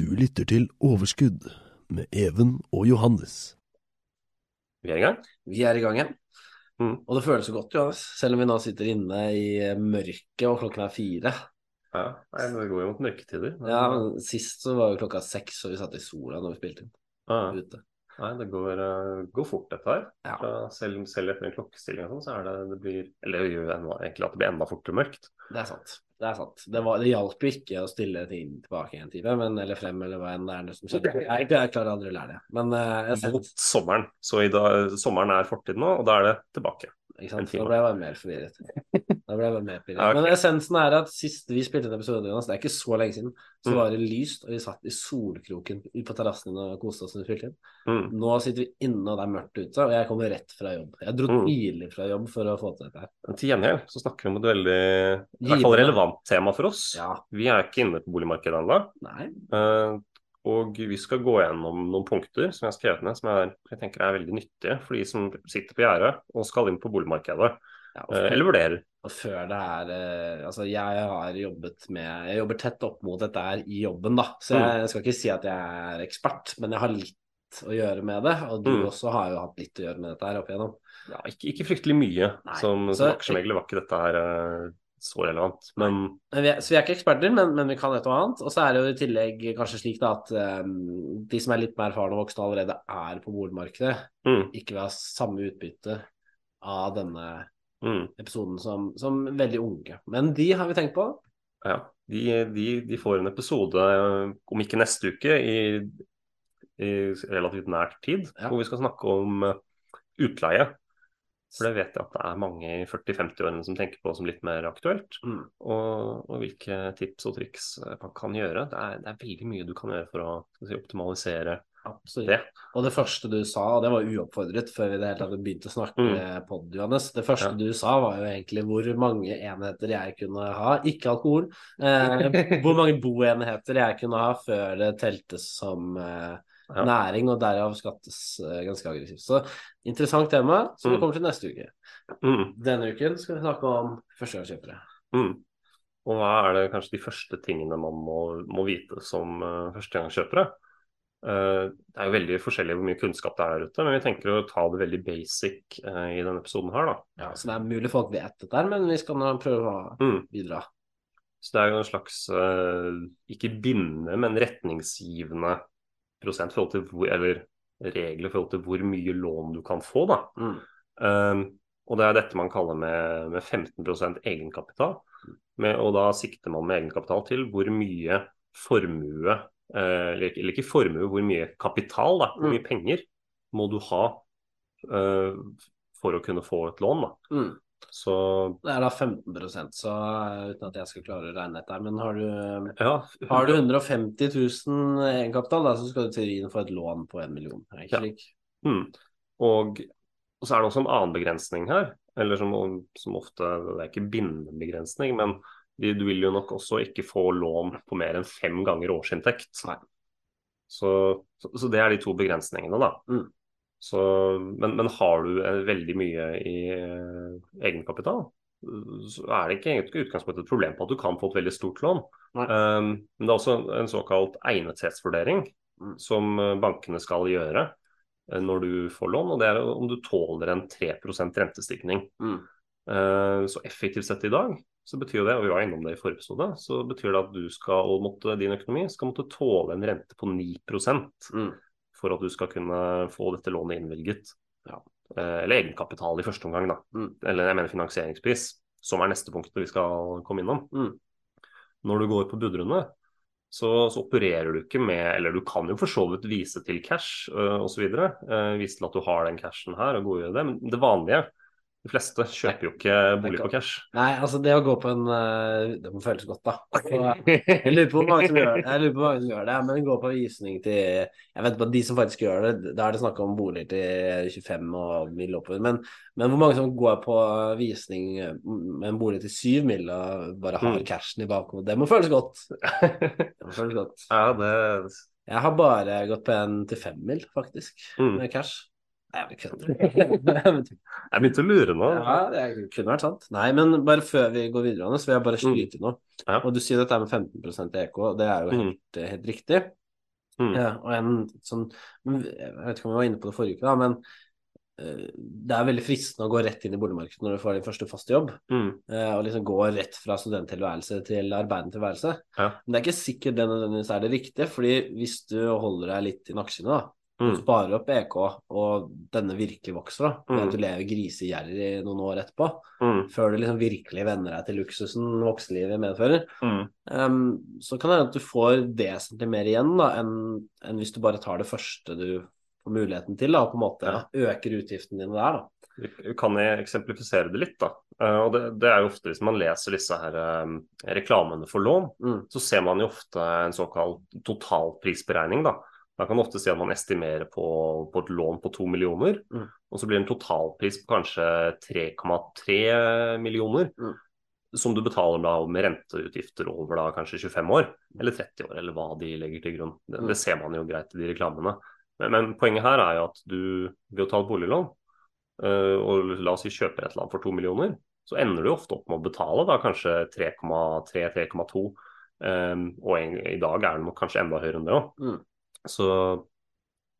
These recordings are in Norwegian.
Du lytter til Overskudd med Even og Johannes. Vi er i gang. Vi er i gang igjen. Mm. Og det føles så godt, Johannes. Selv om vi nå sitter inne i mørket og klokken er fire. Ja, nei, Det går jo mot mørketider. men- Ja, men Sist så var jo klokka seks, og vi satt i sola når vi spilte inn Ja, ute. nei, det går, eh, går fort, dette her. Ja. Selv, selv etter en klokkestilling og sånn, så er det det blir Eller det gjør jo egentlig at det blir enda fortere mørkt. Det er sant. Det er sant. Det, var, det hjalp jo ikke å stille ting tilbake en time, men, eller frem, eller hva enn det er det som skjedde. Jeg, jeg klarer aldri å lære det. Men eh, jeg Mot sommeren. Så i dag, sommeren er fortid nå, og da er det tilbake. Ikke sant? Da ble jeg bare mer forvirret. Da ble jeg bare mer forvirret. Men essensen er at sist vi spilte en episode, Jonas, det er ikke så lenge siden, så Mm. var det lyst, og vi satt i solkroken på terrassen og koste oss når vi spilte inn. Mm. Nå sitter vi inne, og det er mørkt ute, og jeg kommer rett fra jobb. Jeg dro Mm. tidlig fra jobb for å få til dette her. Men til gjengjeld så snakker vi om et veldig i hvert fall relevant tema for oss. Ja. Vi er ikke inne på boligmarkedet ennå. Og vi skal gå gjennom noen punkter som jeg har skrevet ned, som jeg, jeg tenker er veldig nyttige for de som sitter på gjerdet og skal inn på boligmarkedet, Ja, eh, før, eller vurderer. og før det er eh, Altså, jeg har jobbet med Jeg jobber tett opp mot dette her i jobben, da. Så Mm. jeg skal ikke si at jeg er ekspert, men jeg har litt å gjøre med det. Og du Mm. også har jo hatt litt å gjøre med dette her opp igjennom. Ja, ikke, ikke fryktelig mye. Nei, Som, som aksjemegler var ikke dette her eh, så relevant. Men Men vi er, så vi er ikke eksperter, men, men vi kan et og annet. Og så er det jo i tillegg kanskje slik da at um, de som er litt mer erfarne og voksne allerede er på boligmarkedet, mm, ikke vil ha samme utbytte av denne mm, episoden som, som veldig unge. Men de har vi tenkt på. ja. De, de, de får en episode, eh, om ikke neste uke, i, i relativt nært tid, Ja. hvor vi skal snakke om eh, utleie. For det vet jeg at det er mange i 40-50-årene som tenker på som litt mer aktuelt. Mm. Og, og hvilke tips og triks eh, man kan gjøre. Det er, det er veldig mye du kan gjøre for å si, optimalisere Absolutt. det. Og det første du sa, og det var uoppfordret før vi det hele tatt begynte å snakke Mm. pod, Johannes. Det første Ja. du sa var jo egentlig hvor mange enheter jeg kunne ha, ikke alkohol. Eh, hvor mange boenheter jeg kunne ha før det teltes som eh, Ja. næring, og derav skattes eh, ganske aggressivt. Så interessant tema som vi Mm. kommer til neste uke. Mm, Denne uken skal vi snakke om førstegangskjøpere. mm. Og hva er det kanskje de første tingene man må, må vite som uh, førstegangskjøpere? Uh, det er jo veldig forskjellig hvor mye kunnskap det er der ute, men vi tenker å ta det veldig basic uh, i denne episoden her, da. Ja, så det er mulig folk vet dette, her, men vi skal prøve å Mm. bidra. Så det er jo en slags ikke bindende, men retningsgivende forhold til hvor, eller regler i forhold til hvor mye lån du kan få, da. Mm. Um, og det er dette man kaller med, med 15% egenkapital. Med, og da sikter man med egenkapital til hvor mye formue, eh, eller, eller ikke formue, hvor mye kapital, da, hvor Mm. mye penger må du ha eh, for å kunne få et lån. da. Mm. Så Det er da 15% så eh, uten at jeg skal klare å regne dette her, men har du ja, Har du 150 000 egenkapital, da, så skal du til Ryen få et lån på en million. Er ikke Ja. slik? Mm. Og, og så er det også en annen begrensning her, eller som, som ofte Det er ikke bindende begrensning, men de, du vil jo nok også ikke få lån på mer enn fem ganger årsinntekt. Så, så, så det er de to begrensningene, da. Mm. Så, men, men har du eh, veldig mye i eh, egenkapital, så er det ikke egentlig utgangspunktet et problem på at du kan få et veldig stort lån. Um, men det er også en såkalt egnethetsvurdering Mm. som eh, bankene skal gjøre når du får lån, og det er om du tåler en 3% rentestigning. Mm. Uh, Så effektivt sett i dag så betyr det, og vi var innom det i forrige episode, så betyr det at du skal, måtte, din økonomi skal måtte tåle en rente på 9 Mm. For at du skal kunne få dette lånet innvilget. Ja. Eh, Eller egenkapital i første omgang, da. Mm. Eller jeg mener finansieringspris, som er neste punkt vi skal komme innom. Mm. Når du går på budrunde, så, så opererer du ikke med Eller du kan jo for så vidt vise til cash øh, osv. Øh, vise til at du har den cashen her og godgjøre det. Men det vanlige De fleste kjøper jo ikke bolig på cash. Nei, altså det å gå på en eh, Det må føles godt, da. Og Jeg lurer på hvor mange som gjør det, jeg lurer på hvor mange som gjør det men gå på visning til Jeg vet på de som faktisk gjør det, da er det snakk om boliger til 25 og mill. oppover. Men, men hvor mange som går på visning med en bolig til 7 mill. og bare har Mm. cashen i bakhodet? Det må føles godt. Det må føles godt. ja, det Jeg har bare gått på en til 5 mill., faktisk, mm. med cash. Jeg. Begynte å lure nå. Ja, det kunne vært sant. Nei, men bare før vi går videre, så vil jeg bare skryte noe. Ja. Og du sier dette med 15% EK, og det er jo Mm. helt, helt riktig. Mm. Ja, og en sånn Jeg vet ikke om vi var inne på det forrige uke, da, men eh, det er veldig fristende å gå rett inn i boligmarkedet når du får din første faste jobb. Mm. eh, Og liksom gå rett fra studenttilværelse til arbeidende tilværelse. Ja. Men det er ikke sikkert det nødvendigvis er det riktige, fordi hvis du holder deg litt i nakkeskinnet, da, Mm. sparer opp EK, og denne virkelig vokser, da, Mm. at du lever grisegjerrig noen år etterpå, Mm. før du liksom virkelig venner deg til luksusen voksenlivet medfører, Mm. um, så kan det hende at du får vesentlig mer igjen da, enn enn hvis du bare tar det første du får muligheten til, da, og på en måte Ja. øker utgiftene dine der. da. Kan jeg eksemplifisere det litt, da. Eh, og det, det er jo ofte Hvis man leser disse her eh, reklamene for lån, Mm. så ser man jo ofte en såkalt totalprisberegning. Da Da kan man ofte si at man estimerer på, på et lån på to millioner, Mm. og så blir det en totalpris på kanskje 3,3 millioner. Mm. Som du betaler da med renteutgifter over da kanskje 25 år, eller 30 år, eller hva de legger til grunn. Det, Mm. det ser man jo greit i de reklamene. Men, men poenget her er jo at du ved å ta et boliglån, øh, og la oss si kjøper et eller annet for to millioner, så ender du ofte opp med å betale da kanskje 3,3-3,2. Um, og en, i dag er den kanskje enda høyere enn det òg. Mm. Så,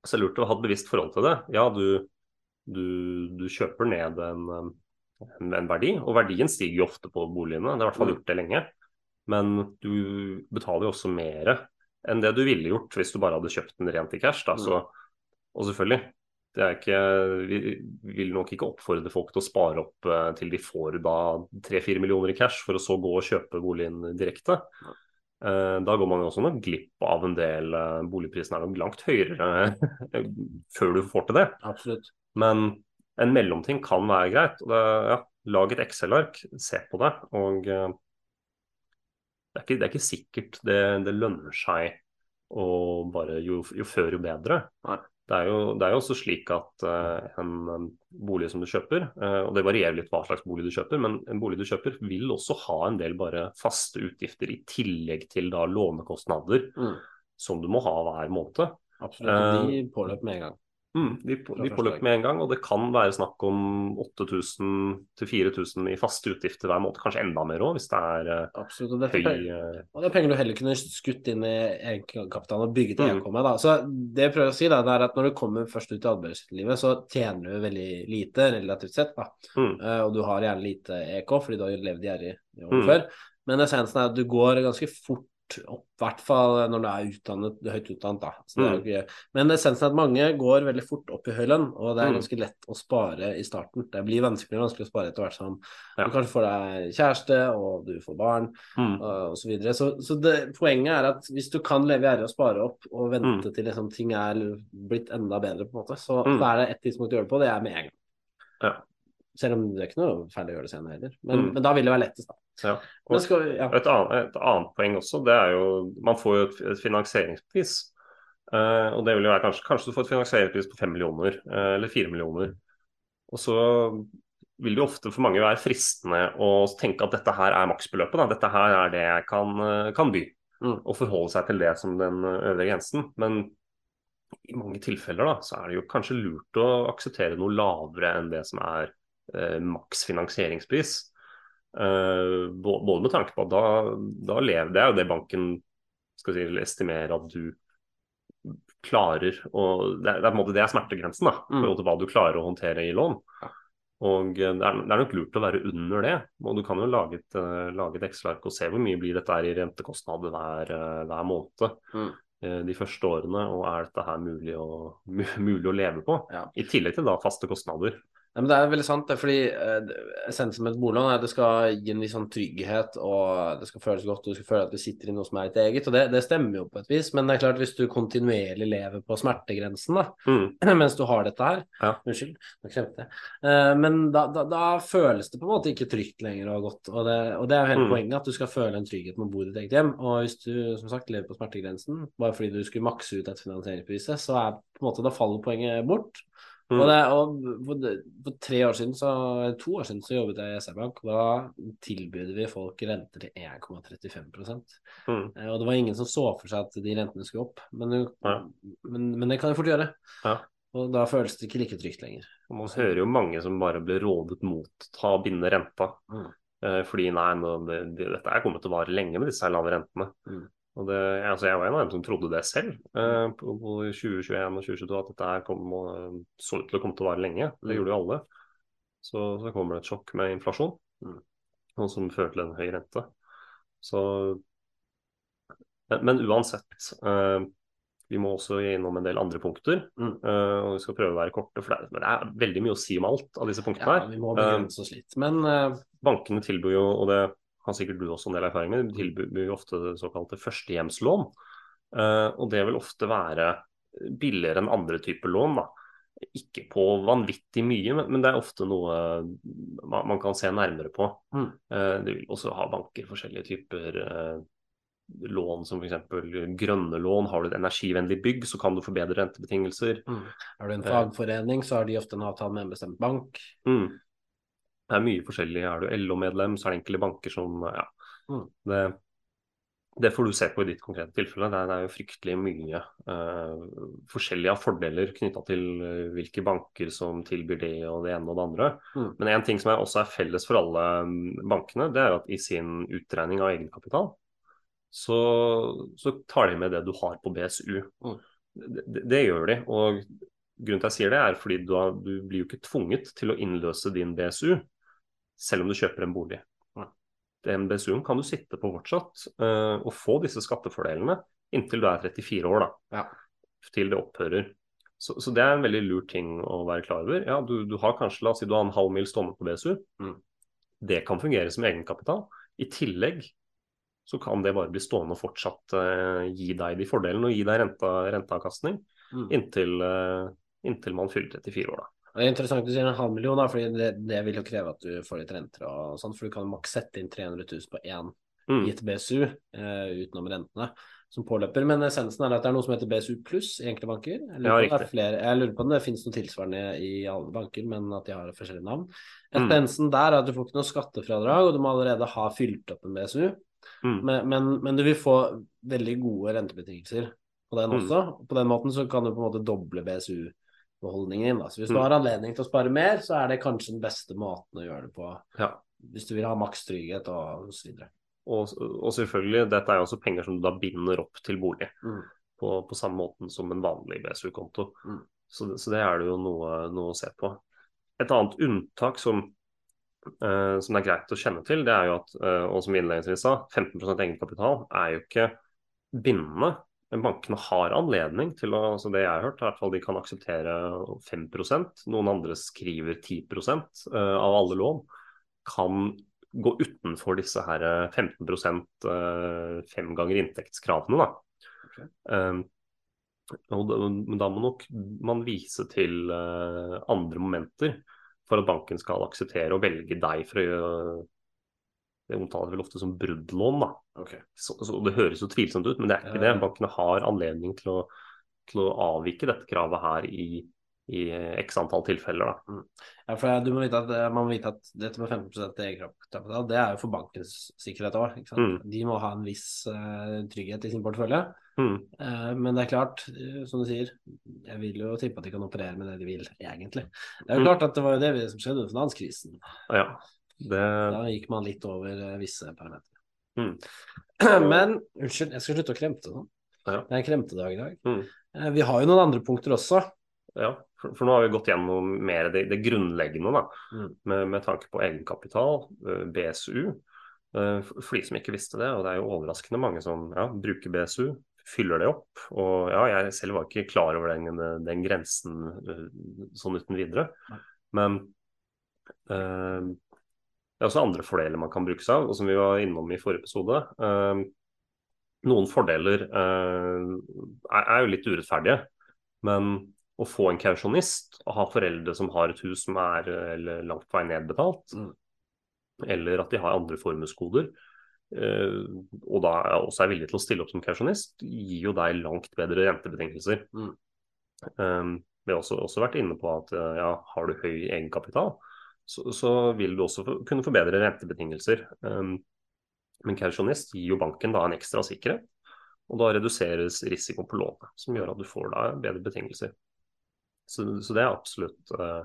så det er lurt å ha et bevisst forhold til det. Ja, du, du, du kjøper ned en, en, en verdi, og verdien stiger jo ofte på boligene. Det har i hvert fall Mm. gjort det lenge. Men du betaler jo også mer enn det du ville gjort hvis du bare hadde kjøpt den rent i cash. Da. Mm. Så, og selvfølgelig, det er ikke, vi vil nok ikke oppfordre folk til å spare opp eh, til de får da 3-4 millioner i cash, for å så gå og kjøpe boligen direkte. Eh, Da går man jo også nok glipp av en del eh, Boligprisen er nok langt høyere eh, før du får til det. Absolutt. Men en mellomting kan være greit. og det, ja, Lag et Excel-ark, se på det. og det er ikke, det er ikke sikkert det, det lønner seg å bare jo, jo før jo bedre. Nei. Det er, jo, det er jo også slik at eh, en, en bolig som du kjøper, eh, og det varierer litt hva slags bolig du kjøper, men en bolig du kjøper vil også ha en del bare faste utgifter i tillegg til da lånekostnader Mm. som du må ha hver måned. Absolutt. og De påløper med en gang. Mm, de, de påløp med en gang, og det kan være snakk om 8000-4000 i faste utgifter hver måned. Kanskje enda mer òg, hvis det er eh, Absolutt. Og, høy er penger, eh, og det er penger du heller kunne skutt inn i egenkapitalen og bygget Mm. EK. Da. Så det jeg prøver å si, da, det er at når du kommer først ut i arbeidslivet, så tjener du veldig lite relativt sett. Da. mm, Uh, og du har gjerne lite EK, fordi du har levd gjerrig i år Mm. før. Men essensen er at du går ganske fort opp, i hvert fall når du er utdannet, høyt utdannet. Da. Så det er jo ikke, men essensen er at mange går veldig fort opp i høy lønn, og det er Mm. ganske lett å spare i starten. Det blir vanskeligere og vanskelig å spare etter hvert som Ja. du kanskje får deg kjæreste, og du får barn mm, osv. så videre. Så, så det, poenget er at hvis du kan leve gjerrig og spare opp og vente til liksom, ting er blitt enda bedre, på en måte, så, Mm. så er det ett tidspunkt å gjøre det på, det er med en gang. Ja. Selv om det er ikke noe feil å gjøre det senere heller. Men, Mm. men da vil det være lettest, da. ja. Skal ja. et, annet, et annet poeng også, det er jo Man får jo et, et finansieringspris. Uh, og det vil jo være kanskje, kanskje du får et finansieringspris på 5 millioner, uh, eller 4 millioner. Og så vil det jo ofte for mange være fristende å tenke at dette her er maksbeløpet. Da. Dette her er det jeg kan, eh, kan by. Mm. Og forholde seg til det som den øvre grensen. Men i mange tilfeller da, så er det jo kanskje lurt å akseptere noe lavere enn det som er eh, maks finansieringspris. Eh, både med tanke på at da, da lever Det er jo det banken skal si, estimerer at du klarer å Det er, det er på en måte det er smertegrensen da, i Mm. forhold til hva du klarer å håndtere i lån. Og eh, det er, det er nok lurt å være under det. Og du kan jo lage et, eh, lage et Excel-ark og se hvor mye blir dette i rentekostnader hver, eh, hver måned Mm. de første årene, og er dette her mulig å, mulig å leve på? Ja. I tillegg til da faste kostnader. Men Det er veldig sant, det, fordi eh, essensen med et boliglån er at det skal gi en viss sånn trygghet, og det skal føles godt, og du skal føle at du sitter i noe som er ditt eget. og det, det stemmer jo på et vis, men det er klart hvis du kontinuerlig lever på smertegrensen da, Mm. mens du har dette her Ja. Unnskyld, nå kremte jeg. Eh, men da, da, da føles det på en måte ikke trygt lenger og godt. Og det, og det er jo hele Mm. poenget, at du skal føle en trygghet med å bo i ditt eget hjem. Og hvis du som sagt lever på smertegrensen bare fordi du skulle makse ut et finansieringspris, så er på en måte da faller poenget bort. Mm. Og, det, og for, for tre år siden, så, to år siden så jobbet jeg i SR-Bank, og da tilbød vi folk renter til 1,35 Mm. Eh, Og det var ingen som så for seg at de rentene skulle opp, men, du, Ja. men, men det kan de fort gjøre. Ja. Og da føles det ikke like trygt lenger. Og man hører jo mange som bare blir rådet mot ta og binde renta. Mm. Eh, fordi nei, nå, det, det, dette er kommet til å vare lenge med disse lave rentene. Mm. Og det, altså jeg var en av dem som trodde det selv eh, på, på 2021 og 2022, at dette her kom, så ut til å komme til å vare lenge. Det Mm. gjorde jo alle. Så, så kommer det et sjokk med inflasjon, Mm. og som fører til en høy rente. Så, men, men uansett, eh, vi må også innom en del andre punkter. Mm. eh, og vi skal prøve å være korte, for det er, det er veldig mye å si om alt av disse punktene Ja, her. vi må begrense oss litt. Men eh, Bankene tilbyr jo, og det har sikkert du også en del erfaring med, de tilbyr jo ofte det såkalte førstehjemslån. Eh, og det vil ofte være billigere enn andre typer lån. da. Ikke på vanvittig mye, men, det er ofte noe man, kan se nærmere på. Mm. Eh, de vil også ha banker forskjellige typer eh, lån, som f.eks. grønne lån. Har du et energivennlig bygg, så kan du forbedre bedre rentebetingelser. mm. har du en fagforening, så har de ofte en avtale med en bestemt bank. Mm. Det er mye forskjellig. Er du LO-medlem, så er det enkelte banker som Ja. Mm. Det, det får du se på i ditt konkrete tilfelle. Det er, det er jo fryktelig mye uh, forskjellige fordeler knytta til eh, hvilke banker som tilbyr det og det ene og det andre. Mm. Men en ting som er, også er felles for alle mm, bankene, det er at i sin utregning av egenkapital, så, så tar de med det du har på BSU. Mm. Det, det, det gjør de. og Grunnen til at jeg sier det, er fordi du, har, du blir jo ikke tvunget til å innløse din BSU selv om du kjøper en bolig. Den BSU-en kan du sitte på fortsatt uh, og få disse skattefordelene inntil du er 34 år, da. Ja. Til det opphører. Så, så det er en veldig lur ting å være klar over. Ja, du, du har kanskje, la oss si du har en halv mil stående på BSU. Mm. Det kan fungere som egenkapital. I tillegg så kan det bare bli stående og fortsatt uh, gi deg de fordelene og gi deg renta, renteavkastning Mm. inntil, uh, inntil man fyller 34 år. da. Det er interessant du sier en halv million, da, fordi det, det vil jo kreve at du får litt renter og sånn, for du kan maks sette inn 300 000 på én Mm. gitt BSU eh, utenom rentene som påløper. Men essensen er at det er noe som heter BSU pluss i enkelte banker. Jeg lurer, Ja, på det er flere, jeg lurer på om det finnes noe tilsvarende i alle banker, men at de har forskjellige navn. Mm. Der er at du får ikke noe skattefradrag, og du må allerede ha fylt opp en BSU. Mm. Men, men, men du vil få veldig gode rentebetingelser på den Mm. også. På den måten så kan du på en måte doble BSU-beholdningen din. da. Så hvis du Mm. har anledning til å spare mer, så er det kanskje den beste måten å gjøre det på. Ja. Hvis du vil ha maks trygghet og så videre. Og, og selvfølgelig, dette er jo også penger som du da binder opp til bolig. Mm. På, på samme måten som en vanlig BSU-konto. Mm. Så, så det er det jo noe, noe å se på. Et annet unntak som, eh, som det er greit å kjenne til, det er jo at, eh, og som vi innledningsvis sa, 15% egenkapital er jo ikke bindende. Men bankene har anledning til å altså Det jeg har hørt, er i hvert fall de kan akseptere 5% Noen andre skriver 10 eh, av alle lån. Kan gå utenfor disse her eh, 15 eh, fem ganger inntektskravene. da. Okay. Um, og da, må nok man vise til eh, andre momenter for at banken skal akseptere å velge deg for å gjøre Det omtales vel ofte som bruddlån, da. Ok. Så, så Det høres jo tvilsomt ut, men det er ikke det. Bankene har anledning til å, til å avvike dette kravet her i, i x antall tilfeller. da. Ja, for du må vite at, eh, man må vite at dette med 15 egenkapital, det er jo for bankens sikkerhet òg. Mm. De må ha en viss uh, trygghet i sin portefølje. Mm. Eh, men det er klart, som du sier, jeg vil jo tippe at de kan operere med det de vil, egentlig. Det er jo Mm. klart at det var jo det som skjedde under finanskrisen. Ja, det, Da gikk man litt over eh, visse parametere. Mm. Men unnskyld, jeg skal slutte å kremte nå. Ja. Det er en kremtedag i dag. Mm. Eh, Vi har jo noen andre punkter også. ja, for, for nå har vi gått gjennom mer det, det grunnleggende da, Mm. med, med tanke på egenkapital, eh, BSU. For de som ikke visste det, og det er jo overraskende mange som ja, bruker BSU, fyller det opp. Og ja, jeg selv var ikke klar over den, den grensen sånn uten videre. Men eh, det er også andre fordeler man kan bruke seg av, og som vi var innom i forrige episode. eh, noen fordeler eh, er, er jo litt urettferdige, men å få en kausjonist å ha foreldre som har et hus som er eller langt på vei nedbetalt, Mm. eller at de har andre formuesgoder, eh, og da også er villig til å stille opp som kausjonist, gir jo deg langt bedre rentebetingelser. Mm. Um, vi har også, også vært inne på at eh, ja, har du høy egenkapital, så, så vil du også kunne forbedre rentebetingelser. Um, men kausjonist gir jo banken da en ekstra sikkerhet, og da reduseres risikoen på lånet, som gjør at du får da bedre betingelser. Så, så det er absolutt eh,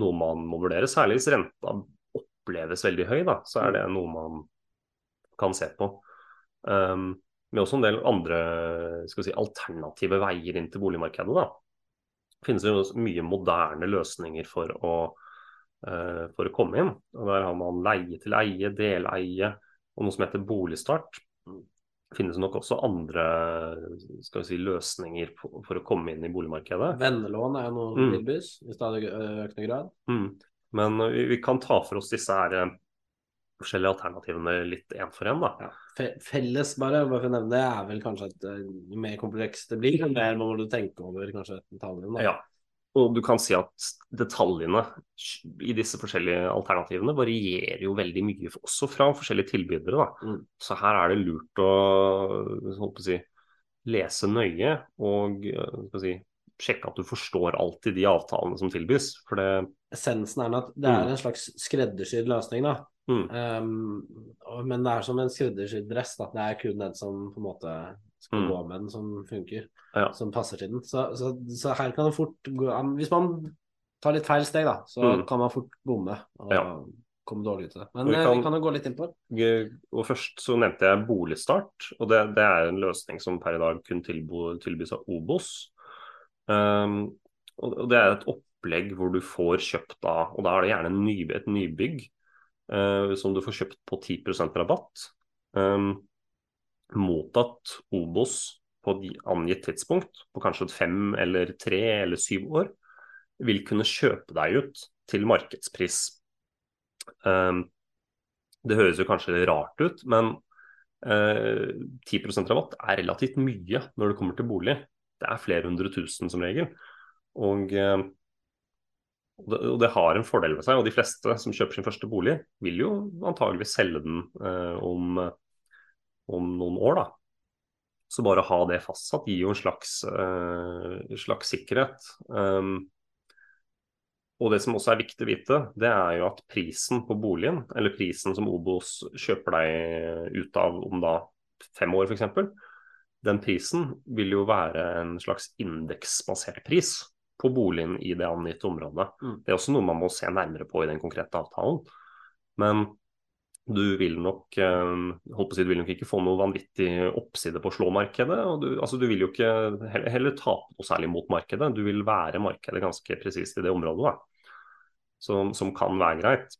noe man må vurdere, særlig hvis renta oppleves veldig høy, da, så er det noe man kan se på. Um, med også en del andre skal si, alternative veier inn til boligmarkedet. da. Det finnes jo mye moderne løsninger for å, uh, for å komme inn. Og der har man leie til eie, deleie og noe som heter boligstart. Det finnes nok også andre skal vi si, løsninger for, for å komme inn i boligmarkedet. Vennelån er jo noe som tilbys i stadig økende grad. Mm. Men vi, vi, kan ta for oss disse her forskjellige alternativene litt én for én. Ja. Felles, bare, bare for å nevne det, er vel kanskje at jo mer komplekst det blir, jo mer må du tenke over kanskje detaljene. Ja, og du kan si at detaljene i disse forskjellige alternativene varierer jo veldig mye, også fra forskjellige tilbydere. Mm. Så her er det lurt å, å si, lese nøye og eh, si, sjekke at du forstår alltid de avtalene som tilbys. For det Essensen er at det er mm. en slags skreddersydd løsning, da. Mm. Um, men det er som en skreddersydd dress. Det er kun den som på en måte skal mm. gå med den, som funker. Ja. Som passer til den. Så, så, så, her kan det fort gå Hvis man tar litt feil steg, da, så mm. kan man fort bomme. Og ja. komme dårlig ut av det. Men vi eh, kan, vi kan jo gå litt inn på. Og Først så nevnte jeg boligstart. og Det, det er en løsning som per i dag kun tilbys av Obos. Um, og Det er et opplegg hvor du får kjøpt da, og da er det gjerne ny, et nybygg som du får kjøpt på 10% rabatt. Um, mottatt Obos på angitt tidspunkt, på kanskje fem eller tre eller syv år, vil kunne kjøpe deg ut til markedspris. Um, det høres jo kanskje rart ut, men uh, 10% rabatt er relativt mye når det kommer til bolig. Det er flere hundre tusen som regel. Og uh, og det, har en fordel ved seg. Og de fleste som kjøper sin første bolig, vil jo antagelig selge den eh, om, om, noen år, da. Så bare å ha det fastsatt gir jo en slags, eh, slags sikkerhet. Um, og det som også er viktig å vite, det er jo at prisen på boligen, eller prisen som Obos kjøper deg ut av om da fem år f.eks., den prisen vil jo være en slags indeksbasert pris på boligen i det angitte området. Mm. Det er også noe man må se nærmere på i den konkrete avtalen. Men du vil nok eh, holdt på å si, du vil nok ikke få noe vanvittig oppside på slåmarkedet. og du, altså, du vil jo ikke heller, heller tape noe særlig mot markedet. Du vil være markedet ganske presist i det området, da. Som, som kan være greit.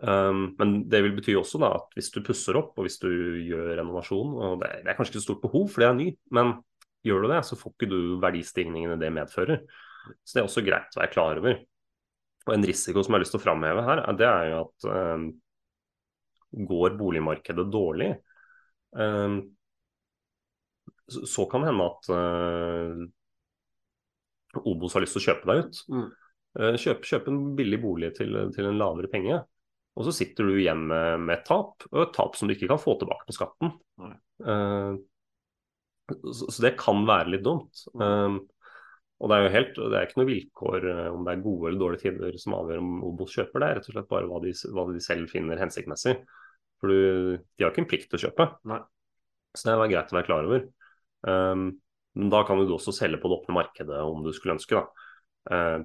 Um, men det vil bety også da at hvis du pusser opp og hvis du gjør renovasjon, og det, det er kanskje ikke så stort behov, for det er ny, men Gjør du det, så får ikke du verdistigningene det medfører. Så det er også greit å være klar over. Og En risiko som jeg har lyst til å framheve her, det er jo at eh, går boligmarkedet dårlig, eh, så, så, kan det hende at eh, Obos har lyst til å kjøpe deg ut. Mm. Uh, kjøp, kjøp, en billig bolig til, til, en lavere penge. Og så sitter du igjen med, med, et tap, og et tap som du ikke kan få tilbake på skatten. Uh, så, så det kan være litt dumt. Um, og det er jo helt, det er ikke noe vilkår uh, om det er gode eller dårlige tider som avgjør om Obos kjøper. Det er rett og slett bare hva de, hva de selv finner hensiktsmessig. For du, de har ikke en plikt til å kjøpe. Nei. Så det er greit å være klar over. Um, men da kan du også selge på det åpne markedet om du skulle ønske. Uh,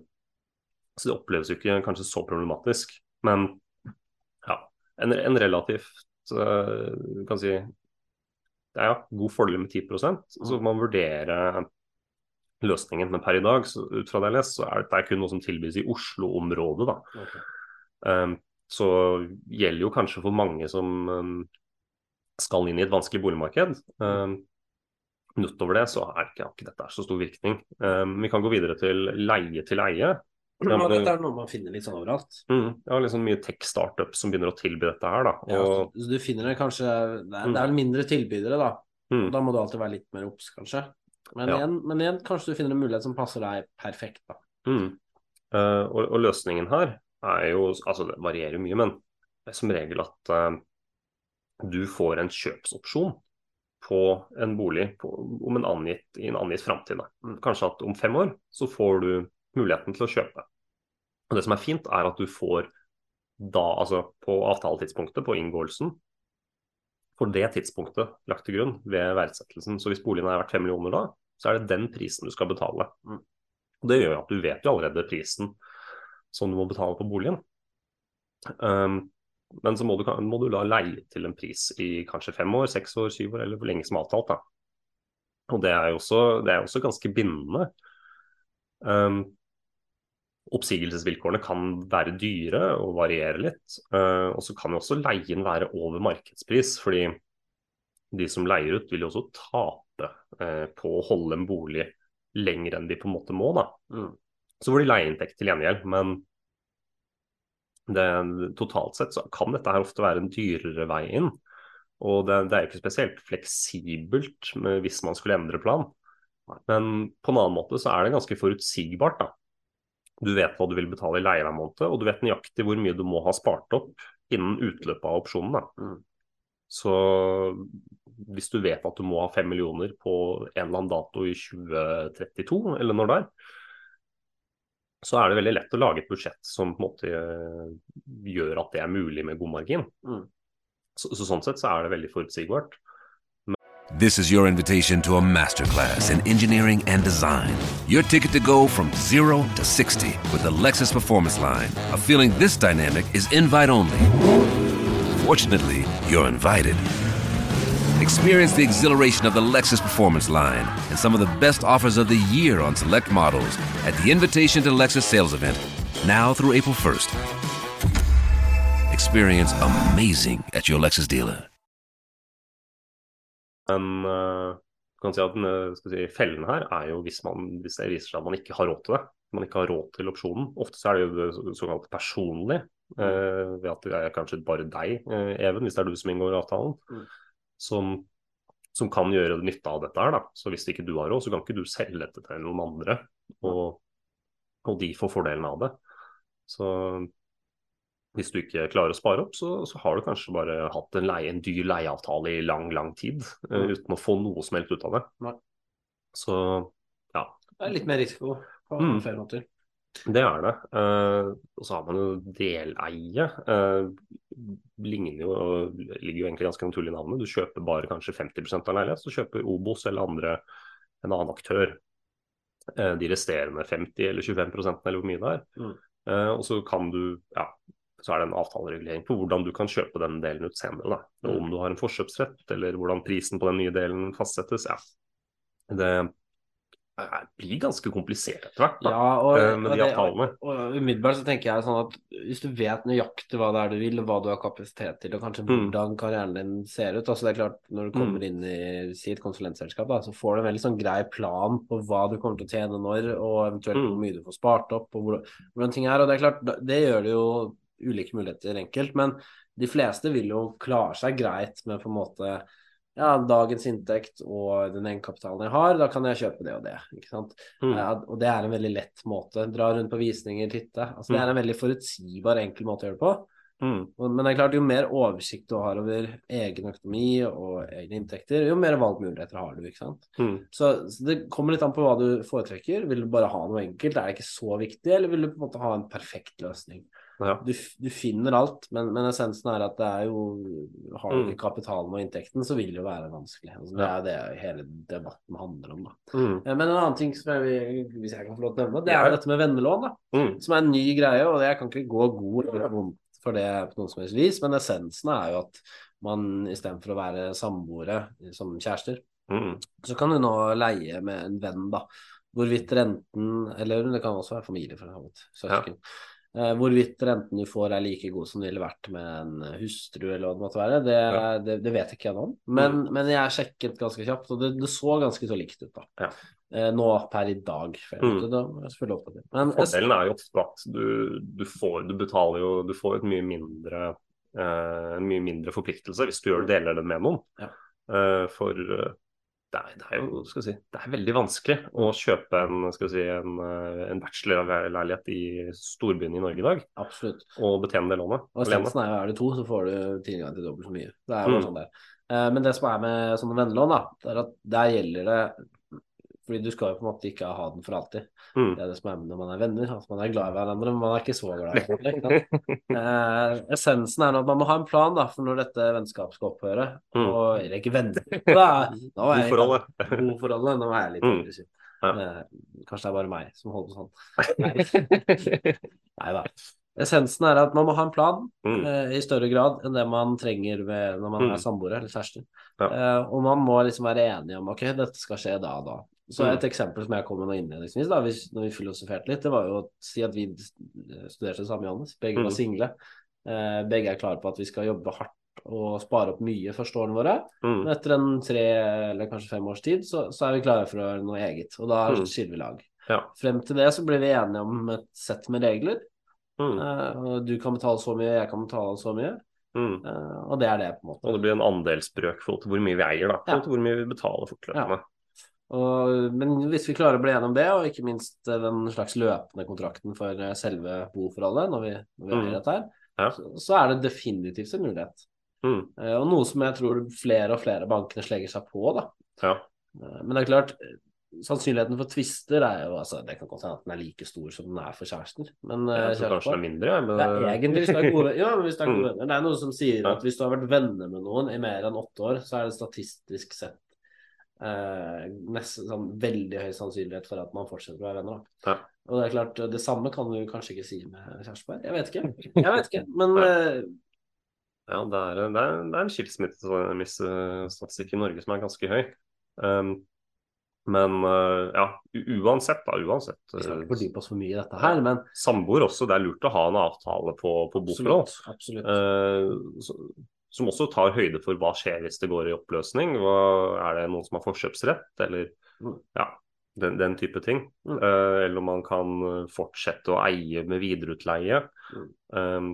så det oppleves jo ikke kanskje så problematisk. Men ja, en, en relativt uh, kan si, det er ja, god fordel med 10% så får man vurdere løsningen. Men per i dag, så, ut fra det jeg leser, så er det kun noe som tilbys i Oslo-området. da. Okay. Um, så gjelder jo kanskje for mange som um, skal inn i et vanskelig boligmarked. Um, utover det så er ikke, ikke dette så stor virkning. Um, vi kan gå videre til leie til eie. Ja, dette er noe man finner litt sånn overalt. Mm, ja, liksom mye tech-startups som begynner å tilby dette her. da. Og... Ja, du finner det kanskje Det er, vel det er mindre tilbydere, da. Mm. Da må du alltid være litt mer obs, kanskje. Men, ja. igjen, men, igjen, kanskje du finner en mulighet som passer deg perfekt, da. Mm. Uh, og, og, løsningen her er jo Altså, det varierer mye, men det er som regel at uh, du får en kjøpsopsjon på en bolig på, om en angitt, i en angitt framtid. Mm. Kanskje at om fem år så får du muligheten til å kjøpe. Og Det som er fint, er at du får da, altså på avtaletidspunktet, på inngåelsen, for det tidspunktet lagt til grunn ved verdsettelsen. Så hvis boligen er verdt fem millioner da, så er det den prisen du skal betale. Mm. Og Det gjør at du vet jo allerede prisen som du må betale på boligen. Um, Men så må du, må du la leie til en pris i kanskje fem år, seks år, syv år, eller hvor lenge som avtalt. da. Og det er jo også, det er også ganske bindende. Um, oppsigelsesvilkårene kan være dyre og variere litt. Uh, og så kan jo også leien være over markedspris, fordi de som leier ut, vil jo også tape uh, på å holde en bolig lenger enn de på en måte må. da. Mm. Så får de leieinntekt til gjengjeld, men det, totalt sett så kan dette her ofte være en dyrere vei inn. Og det, det er ikke spesielt fleksibelt med, hvis man skulle endre plan. Men på en annen måte så er det ganske forutsigbart. da. Du vet hva du vil betale i leie hver måned, og du vet nøyaktig hvor mye du må ha spart opp innen utløpet av opsjonen. Mm. Så hvis du vet at du må ha fem millioner på en eller annen dato i 2032, eller når det er, så er det veldig lett å lage et budsjett som på en måte eh, gjør at det er mulig med god margin. Mm. Så, så sånn sett så er det veldig forutsigbart. This is your invitation to a masterclass in engineering and design. Your ticket to go from zero to 60 with the Lexus Performance Line. A feeling this dynamic is invite only. Fortunately, you're invited. Experience the exhilaration of the Lexus Performance Line and some of the best offers of the year on select models at the Invitation to Lexus sales event, now through April 1st. Experience amazing at your Lexus dealer. Men uh, kan si at den, skal si, fellen her er jo hvis, man, hvis det viser seg at man ikke har råd til det. Man ikke har råd til opsjonen. Ofte så er det jo så- såkalt personlig. uh, ved at det er kanskje bare deg, uh, Even, hvis det er du som inngår avtalen, Mm. som, som kan gjøre nytte av dette her. da. Så hvis ikke du har råd, så kan ikke du selge dette til noen andre. Og, og de får fordelen av det. Så hvis du ikke klarer å spare opp, så, så har du kanskje bare hatt en, leie, en dyr leieavtale i lang, lang tid Mm. uten å få noe som helst ut av det. Nei. Så Det er litt mer risiko på Mm. flere måter. det er det. Uh, og så har man jo deleie. Uh, ligner jo, ligger jo egentlig ganske naturlig i navnet. Du kjøper bare kanskje 50 av leilighet, så kjøper Obos eller andre en annen aktør. De resterende 50 eller 25 eller hvor mye det er. Mm. Uh, og så kan du, ja, så er det en avtaleregulering på hvordan du kan kjøpe den delen ut senere. Da. Mm. om du har en forkjøpsrett, eller hvordan prisen på den nye delen fastsettes. Ja. Det blir ganske komplisert etter hvert, da, Ja, og, eh, med de avtalene. Og umiddelbart så tenker jeg sånn at hvis du vet nøyaktig hva det er du vil, og hva du har kapasitet til, og kanskje Mm. hvordan karrieren din ser ut altså det er klart Når du kommer inn i si et konsulentselskap, da, så får du en veldig sånn grei plan på hva du kommer til å tjene når, og eventuelt Mm. hvor mye du får spart opp, og hvordan, hvordan ting er. Og det er klart, det gjør det jo ulike muligheter enkelt, men de fleste vil jo klare seg greit med på en måte ja, dagens inntekt og den egenkapitalen jeg har, da kan jeg kjøpe det og det. ikke sant? Mm. Ja, og det er en veldig lett måte. Dra rundt på visninger, titte. Altså, det er en veldig forutsigbar, enkel måte å gjøre det på. Mm. Men det er klart, jo mer oversikt du har over egen økonomi og egne inntekter, jo mer valgmuligheter har du. ikke sant? Mm. Så, så det kommer litt an på hva du foretrekker. Vil du bare ha noe enkelt, er det ikke så viktig, eller vil du på en måte ha en perfekt løsning? Ja. Du, du finner alt, men, men essensen er at det er jo Har du Mm. ikke kapitalen og inntekten, så vil det jo være vanskelig. Altså, det Ja. er det hele debatten handler om. Mm. Eh, Men en annen ting som jeg vil, hvis jeg kan få lov til å nevne, det Ja. jo dette med vennelån. Mm. Som er en ny greie, og jeg kan ikke gå god eller vondt for det på noen som helst vis, men essensen er jo at man istedenfor å være samboere som kjærester, Mm. så kan du nå leie med en venn, da. Hvorvidt renten, eller det kan også være familie for så vidt, søsken. Eh, hvorvidt renten du får er like god som det ville vært med en hustru, eller hva det måtte være, det, Ja. det, det vet ikke jeg noe om. Men, men jeg sjekket ganske kjapt, og det, det så ganske så likt ut, da. Ja. Eh, nå per i dag. Mm. da. Men Fordelen er jo ofte at du, du får Du betaler jo Du får et mye mindre eh, mye mindre forpliktelse hvis du gjør deler det med noen. Ja. Eh, for eh, det er, det er jo skal si, det er veldig vanskelig å kjøpe en, si, en, eh, en bachelorleilighet i storbyen i Norge i dag absolutt. og betjene det lånet Og essensen er jo er det to, så får du tilgang til dobbelt så mye. Det er jo Mm. sånn det. Eh, Men det som er med sånne vennelån, da, det er at der gjelder det fordi du skal jo på en måte ikke ha den for alltid. Mm. Det er det som er med når man er venner. at man er glad i hverandre, men man er ikke så glad i hverandre. Eh, essensen er at man må ha en plan da, for når dette vennskapet skal opphøre. Mm. Og, eller ikke venner. Da, nå er jeg- Boforholdet. Boforholdet. Nå er jeg litt Mm. Ja. Eh, kanskje det er bare meg som holder sånn. Nei da. Essensen er at man må ha en plan Mm. eh, i større grad enn det man trenger ved, når man Mm. er samboere eller kjærester. Ja. Eh, og man må liksom være enige om ok, dette skal skje da og da. Så Mm. et eksempel som jeg kom med nå innledningsvis, da, hvis, når vi filosoferte litt, det var jo å si at vi studerte samme Johannes. Begge Mm. var single. Eh, begge er klare på at vi skal jobbe hardt og spare opp mye første årene våre. Mm. Men etter en tre eller kanskje fem års tid, så, så er vi klare for å gjøre noe eget. Og da Mm. skiller vi lag. Ja. Frem til det så blir vi enige om et sett med regler. Mm. Eh, og du kan betale så mye, jeg kan betale så mye. Mm. Uh, og det er det, på en måte. Og det blir en andelsbrøk for hvor mye vi eier, da. Ja. hvor mye vi betaler fortløpende. Og, men hvis vi klarer å bli enige om det, og ikke minst eh, den slags løpende kontrakten for eh, selve boforholdet, når vi, når vi Mm. gjør dette her, Ja. så, så er det definitivt en mulighet. Mm. Eh, og noe som jeg tror flere og flere bankene slenger seg på, da. Ja. Eh, Men det er klart, eh, sannsynligheten for tvister er jo altså, Det kan godt hende at den er like stor som den er for kjærester. Men Jeg tror kanskje det er mindre, jeg. Men... det er egentlig hvis det er gode, ja, men hvis det er gode Mm. venner. Det er noe som sier Ja. at hvis du har vært venner med noen i mer enn åtte år, så er det statistisk sett eh, nesten sånn veldig høy sannsynlighet for at man fortsetter å være venner. Ja. Og det er klart, det samme kan du kanskje ikke si med kjærestepar. Jeg vet ikke. Jeg vet ikke. Men eh, Ja, det er, det er, det er en skilsmissestatistikk i Norge som er ganske høy. Um, men uh, ja, uansett, da. Uansett. vi skal ikke fordype oss for mye i dette her, men Samboer også, det er lurt å ha en avtale på, på boforhold. absolutt. absolutt. Uh, så- som også tar høyde for hva skjer hvis det går i oppløsning. Hva, er det noen som har forkjøpsrett, eller Mm. ja, den, den type ting. Mm. Uh, eller om man kan fortsette å eie med videreutleie. Mm. Um,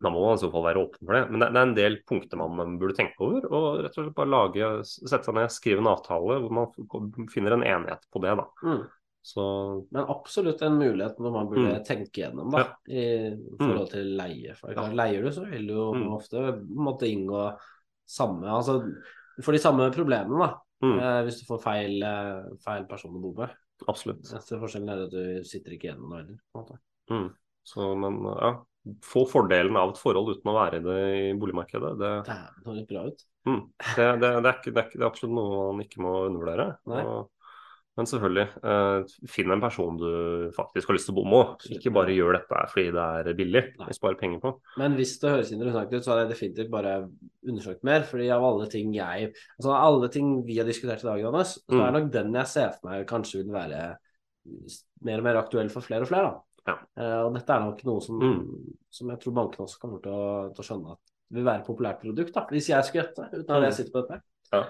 da må man i så fall være åpen for det. Men det, det er en del punkter man burde tenke over. Og rett og slett bare lage, sette seg ned, skrive en avtale hvor man finner en enighet på det. da. Mm. Så Men absolutt en mulighet når man burde Mm. tenke gjennom da, i forhold til leie. For er Leier du, så vil du jo Mm. ofte måtte inngå samme Altså du får de samme problemene da, mm, eh, hvis du får feil, eh, feil person å bo med. absolutt. Neste forskjellen er at du sitter ikke igjen med noe heller. Mm. Så, men ja, få fordelen av et forhold uten å være i det i boligmarkedet. Det, det høres bra ut. mm, det, det, det, er ikke, det, er det er absolutt noe man ikke må undervurdere. Nei. Og, men selvfølgelig, eh, finn en person du faktisk har lyst til å bo med. Ikke bare gjør dette fordi det er billig Vi sparer penger på. Men hvis det høres interessant ut, så har jeg definitivt bare undersøkt mer. fordi av alle ting jeg Altså alle ting vi har diskutert i dag, Johannes, så Mm. er nok den jeg ser for meg kanskje vil være mer og mer aktuell for flere og flere. da. Ja. Eh, og dette er nok noe som, Mm. som jeg tror bankene også kommer til å, til å skjønne at vil være et populært produkt. da, Hvis jeg skulle gjette, uten at Mm. jeg sitter på dette. Ja.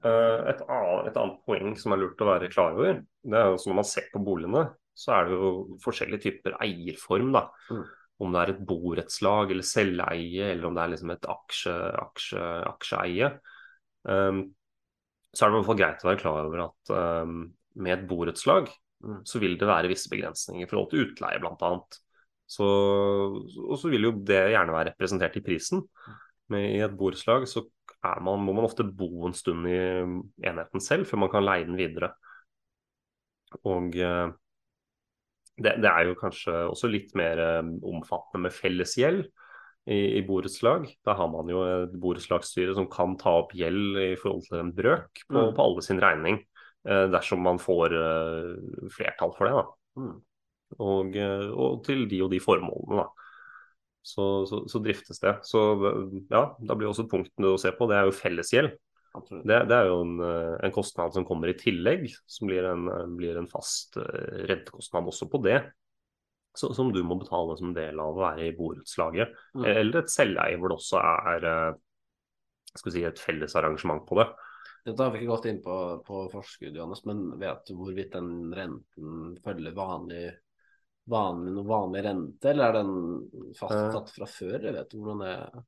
Eh, Et, annet, et annet poeng som er lurt å være klar over, det er jo når man ser på boligene, så er det jo forskjellige typer eierform. da. Mm. Om det er et borettslag eller selveie, eller om det er liksom et aksje, aksje, aksjeeie. Um, så er det i hvert fall greit å være klar over at um, med et borettslag Mm. så vil det være visse begrensninger i forhold til utleie, bl.a. Så, og så vil jo det gjerne være representert i prisen. Men i et borettslag så man, må man ofte bo en stund i enheten selv før man kan leie den videre. Og eh, det, det er jo kanskje også litt mer eh, omfattende med fellesgjeld i, i borettslag. Da har man jo et borettslagsstyre som kan ta opp gjeld i forhold til en brøk på, Mm. på alle sin regning, eh, dersom man får eh, flertall for det. da Mm. og, og til de og de formålene. da. Så, så, så driftes det. Så ja, da blir også punktene å se på, det er jo fellesgjeld. Det, det er jo en, eh, en kostnad som kommer i tillegg, som blir en, eh, blir en fast eh, rentekostnad også på det. Så, som du må betale som del av å være i borettslaget. Mm. Eller et selveie hvor det også er si, et felles arrangement på det. Dette har vi ikke gått inn på, på forskudd, Johannes, men vet du hvorvidt den renten følger vanlig, vanlig, noe vanlig rente, eller er den fastsatt fra før? Jeg vet du hvordan det er?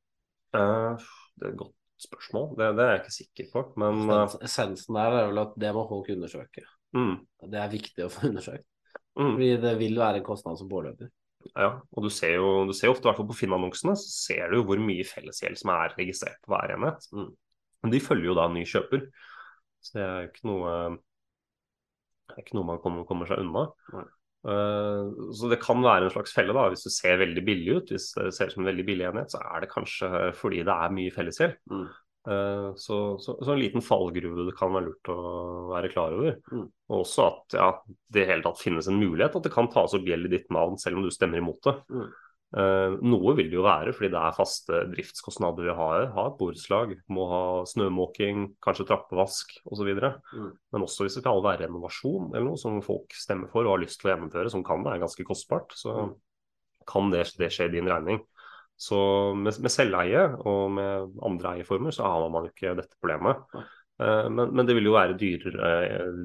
Eh, det er et godt spørsmål, det, det er jeg ikke sikker på. Men eh, Essensen der er vel at det må folk undersøke. mm, Det er viktig å få undersøkt. mm. Fordi det vil være en kostnad som påløper. Ja, og du ser jo, du ser ofte, i hvert fall på Finn-annonsene, så ser du jo hvor mye fellesgjeld som er registrert på hver enhet. Mm. Men de følger jo da ny kjøper, så det er jo ikke noe, det er ikke noe man kommer, kommer seg unna. Eh, så det kan være en slags felle, da. Hvis det ser veldig billig ut, hvis det ser ut som en veldig billig enhet, så er det kanskje fordi det er mye fellesgjeld. Mm. Eh, Så, så, så en liten fallgruve det kan være lurt å være klar over. Mm. Og også at ja, det i hele tatt finnes en mulighet at det kan tas opp gjeld i ditt navn selv om du stemmer imot det. Mm. Eh, noe vil det jo være fordi det er faste driftskostnader vi har. Ha et borettslag, må ha snømåking, kanskje trappevask osv. Mm. Men også hvis det skal være renovasjon eller noe som folk stemmer for og har lyst til å gjennomføre, som kan være ganske kostbart, så Mm. kan det, det skje i din regning. Så med, med selveie og med andre eierformer så har man jo ikke dette problemet. Eh, men, men det vil jo være dyrere, eh,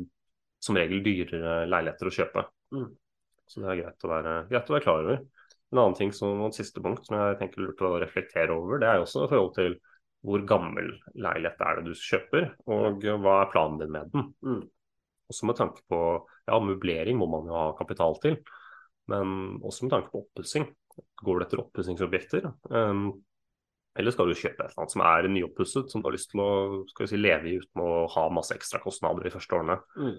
som regel dyrere leiligheter å kjøpe. Mm. Så det er greit å være, greit å være klar over. En annen ting som et siste punkt som jeg tenker lurt å reflektere over, det er også i forhold til hvor gammel leilighet er det du kjøper, og hva er planen din med den. Mm. Også med tanke på ja, møblering må man jo ha kapital til, men også med tanke på oppussing. Går du etter oppussingsobjekter? Um, eller skal du kjøpe et eller annet som er nyoppusset, som du har lyst til å skal vi si, leve i uten å ha masse ekstra kostnader de første årene? Mm.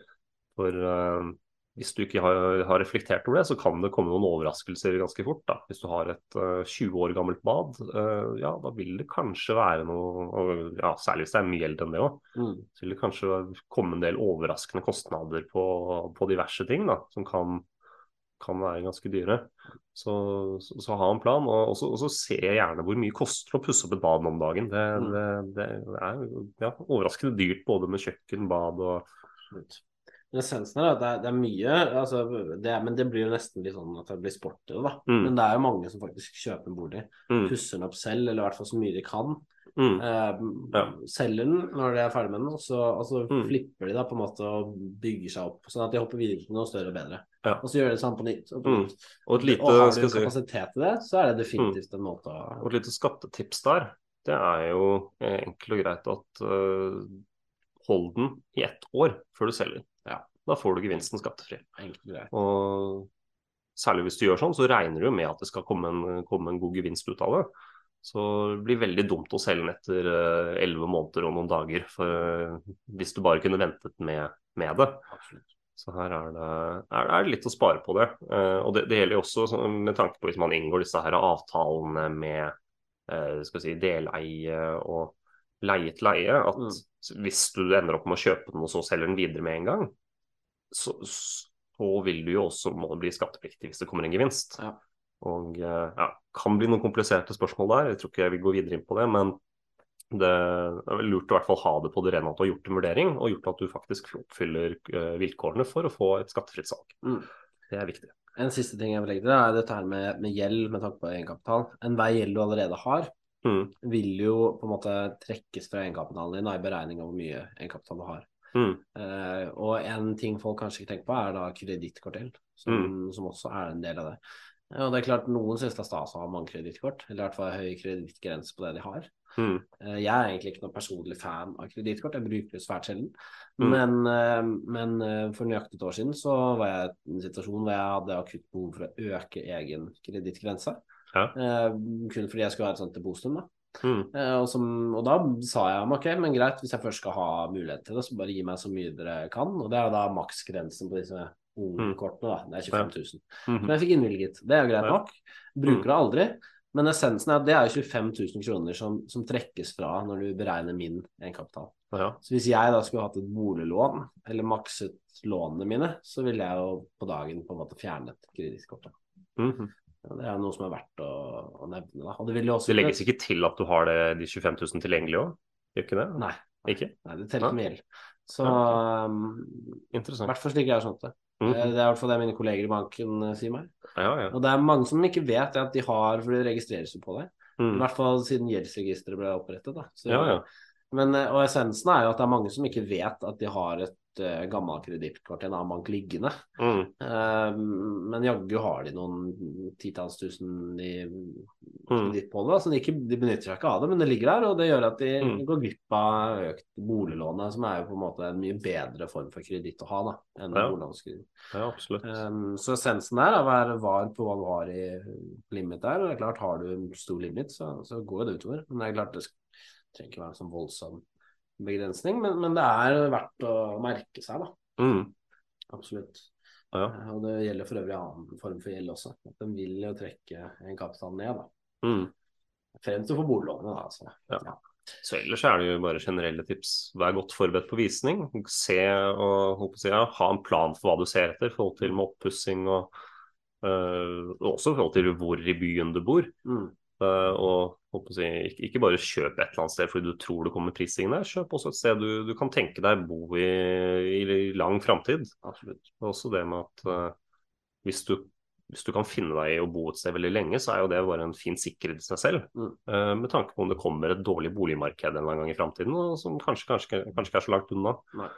For uh, hvis du ikke har, har, reflektert over det, så kan det komme noen overraskelser ganske fort. da. Hvis du har et uh, 20 år gammelt bad, uh, ja, da vil det kanskje være noe og, ja, Særlig hvis det er mye eldre enn det òg. Mm. Så vil det kanskje komme en del overraskende kostnader på, på diverse ting da, som kan, kan være ganske dyre. Så, så, så ha en plan, og også, også se gjerne hvor mye koster å pusse opp et bad om dagen. Det, Mm. det, det er ja, overraskende dyrt både med kjøkken, bad og Absolutt. Essensen er at det er, det er mye, altså, det er, men det blir jo nesten litt sånn at det blir sport. Mm. Men det er jo mange som faktisk kjøper en bolig, mm, pusser den opp selv, eller i hvert fall så mye de kan. mm, Eh, Ja. Selger den når de er ferdig med den, og så altså, Mm. flipper de da på en måte og bygger seg opp, sånn at de hopper videre til noe større og bedre. Ja. Og så gjør de det samme på nytt. Og, på Mm. nytt. Og et lite, og har du kapasitet til det, så er det definitivt en måte å og et lite skattetips der, det er jo eh, enkelt og greit at uh, hold den i ett år før du selger. Da får du gevinsten skattefri. og særlig hvis du gjør sånn, så regner du med at det skal komme en, komme en god gevinst ut av det. Så det blir veldig dumt å selge den etter eh, elleve måneder og noen dager. For eh, hvis du bare kunne ventet med, med det. Absolutt. Så her er det, er, det litt å spare på det. Eh, og det, det gjelder også med tanke på hvis man inngår disse her avtalene med skal si, deleie og leie til leie, at Mm. hvis du ender opp med å kjøpe den og så selger den videre med en gang, så, så vil du jo også må bli skattepliktig hvis det kommer en gevinst. Ja. Og eh, ja, kan bli noen kompliserte spørsmål der, jeg tror ikke jeg vil gå videre inn på det. men det er vel lurt å i hvert fall ha det på det rene at du har gjort en vurdering, og gjort at du faktisk oppfyller eh, vilkårene for å få et skattefritt salg. Mm. Det er viktig. En siste ting jeg vil legge til, er dette her med, med gjeld med tanke på egenkapital. Enhver gjeld du allerede har, Mm, vil jo på en måte trekkes fra egenkapitalen din i beregning av hvor mye egenkapital du har. Mm, Uh, og en ting folk kanskje ikke tenker på, er da kredittkortgjeld, som, Mm. som også er en del av det. Ja, og det er klart Noen syns det er stas å ha mange kredittkort, eller i hvert fall høy kredittgrense på det de har. mm, Eh, Jeg er egentlig ikke noen personlig fan av kredittkort, jeg bruker det svært sjelden. Mm. Men, eh, men for nøyaktig et år siden så var jeg i en situasjon hvor jeg hadde akutt behov for å øke egen kredittgrense. Ja. Kun fordi jeg skulle ha et sånt depositum. da. Mm, Eh, og, som, og da sa jeg ok, men greit, hvis jeg først skal ha mulighet til det, så bare gi meg så mye dere kan. Og det er da maksgrensen på disse ungkortene, da. Det er 25 000. mm, Men jeg fikk innvilget. Det er jo greit nok. Bruker det aldri. Men essensen er at det er jo 25 000 kroner som, som trekkes fra når du beregner min egenkapital. ja. Så hvis jeg da skulle hatt et boliglån, eller makset lånene mine, så ville jeg jo på dagen på en måte fjernet kredittkortet. mm. Ja, det er noe som er verdt å, å nevne. Da. Og det også Det legges ikke til at du har det, de 25 000 tilgjengelig òg? Gjør ikke det? Nei. Ikke? Nei, det teller med gjeld. Så Ja, um, i hvert fall slik jeg har skjønt det. Mm. -hmm. Det er i hvert fall det mine kolleger i banken eh, sier meg. Ja, ja. Og det er mange som ikke vet at de har, for det registreres jo på det. I Mm. hvert fall siden gjeldsregisteret ble opprettet. Da. Så, ja, ja. Men, eh, og essensen er jo at det er mange som ikke vet at de har et uh, gammelt kredittkort i en annen bank liggende. Mm. Uh, men jaggu har de noen titalls tusen i Mm. kreditt på det. Så de, ikke, de benytter seg ikke av det, men det ligger der. Og det gjør at de Mm. går glipp av økt boliglånet, som er jo på en måte en mye bedre form for kreditt å ha da, enn Ja. boliglånskreditt. ja, absolutt. Um, så essensen der er å være var på hva du har i limit der. Og det er klart, har du en stor limit, så, så går det utover. Men det er klart, det trenger ikke være en sånn voldsom begrensning. Men, men det er verdt å merke seg, da. Mm. Absolutt. Ja. Eh, Og det gjelder for øvrig annen form for gjeld også. At Den vil jo trekke en kapital ned, da. Mm. Frem til få boliglånet, da. Altså. Ja. Så ellers er det jo bare generelle tips. Vær godt forberedt på visning. Se og si, ja, ha en plan for hva du ser etter i forhold til med oppussing og øh, også i forhold til hvor i byen du bor. Mm. Eh, og si, ikke, bare kjøp et eller annet sted fordi du tror det kommer prisstigning der. Kjøp også et sted du, du kan tenke deg bo i i lang framtid. Absolutt. Også det med at uh, hvis, du, hvis du kan finne deg i å bo et sted veldig lenge, så er jo det bare en fin sikkerhet i seg selv. Mm. Uh, med tanke på om det kommer et dårlig boligmarked en eller annen gang i framtiden, som kanskje, kanskje, kanskje ikke er så langt unna. Men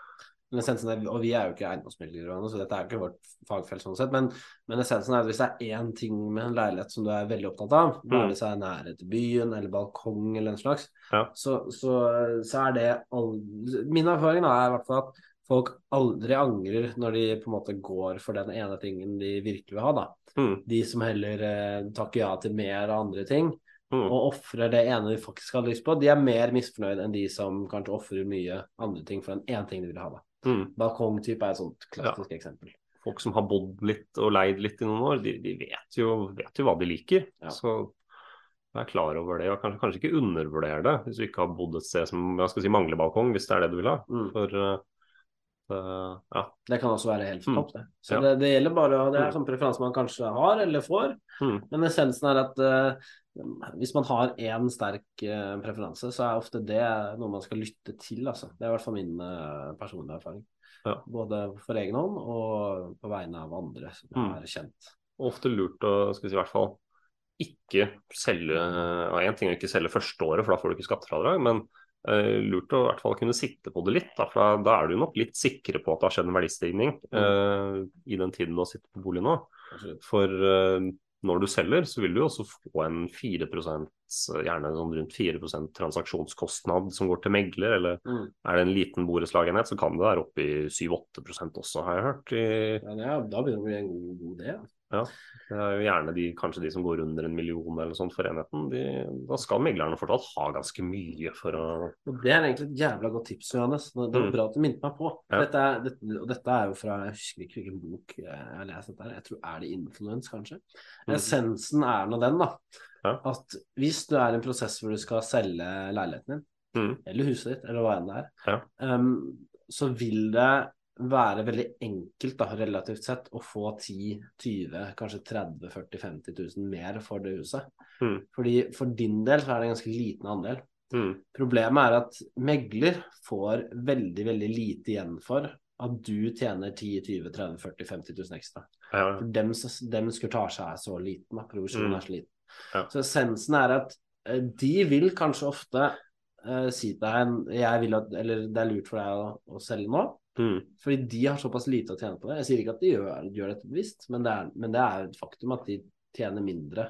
essensen er, og vi er jo ikke eiendomsmeglere, så dette er jo ikke vårt fagfelt sånn sett. Men, men essensen er at hvis det er én ting med en leilighet som du er veldig opptatt av, Mm. være det seg nærhet til byen eller balkong eller en slags, Ja. så, så, så er det aldri, Min erfaring da er i hvert fall at folk aldri angrer når de på en måte går for den ene tingen de virkelig vil ha, da. Mm. De som heller eh, takker ja til mer av andre ting, Mm. og ofrer det ene de faktisk hadde lyst på, de er mer misfornøyd enn de som kanskje ofrer mye andre ting for den ene ting de vil ha, da. Mm. Balkongtype er et sånt klassisk eksempel. Folk som har bodd litt og leid litt i noen år, de, de vet, jo, vet jo hva de liker. Ja. Så vær klar over det, og kanskje, kanskje ikke undervurder det hvis du ikke har bodd et sted som si, mangler balkong, hvis det er det du vil ha. Mm. For eh, eh, ja. Det kan også være helt Mm. topp, det. Så Ja. det, det gjelder bare Det er Mm. sånn preferanse man kanskje har eller får, Mm. men essensen er at uh, hvis man har én sterk uh, preferanse, så er ofte det noe man skal lytte til, altså. Det er i hvert fall min personlige erfaring. Ja. Både for egen hånd og på vegne av andre som Mm. er kjent. ofte lurt å skal vi si, i hvert fall ikke selge Én ting er ikke selge første året, for da får du ikke skattefradrag, men lurt å i hvert fall kunne sitte på det litt. Da, for da, er du nok litt sikre på at det har skjedd en verdistigning eh, i den tiden du har sittet på bolig nå. For eh, når du selger, så vil du jo også få en 4% gjerne sånn rundt 4% transaksjonskostnad som går til megler, eller Mm. er det en liten borettslagenhet, så kan det være oppe i 7-8% også, har jeg hørt. I, Ja, er, da begynner det å bli en god, god idé. Altså. det er jo gjerne de, kanskje de som går under en million eller sånt for enheten. De, da skal meglerne fortsatt ha ganske mye for å Og Det er egentlig et jævla godt tips, Johannes. Det var Mm. bra at du minnet meg på. Ja. Dette, er, dette, og dette er jo fra Jeg husker ikke hvilken bok jeg har lest dette her. Jeg tror er det Influence, kanskje. Mm. Essensen er nå den, da. Ja. At hvis du er i en prosess hvor du skal selge leiligheten din, Mm. eller huset ditt, eller hva enn det er, Ja. um, så vil det være veldig enkelt, da, relativt sett, å få 10 20 kanskje 30 40 50 000 mer for det huset. Mm. Fordi For din del så er det en ganske liten andel. Mm. Problemet er at megler får veldig, veldig lite igjen for at du tjener 10 20 30 40 50 000 ekstra. Ja, For dem, dem skurtasje er så liten, da. Provisjonen Mm. er så liten. Ja. Så essensen er at eh, de vil kanskje ofte uh, si til deg jeg vil at, eller det er lurt for deg å, å selge nå. Mm. Fordi de har såpass lite å tjene på det. Jeg sier ikke at de gjør, gjør dette bevisst, men det, er, men det er et faktum at de tjener mindre.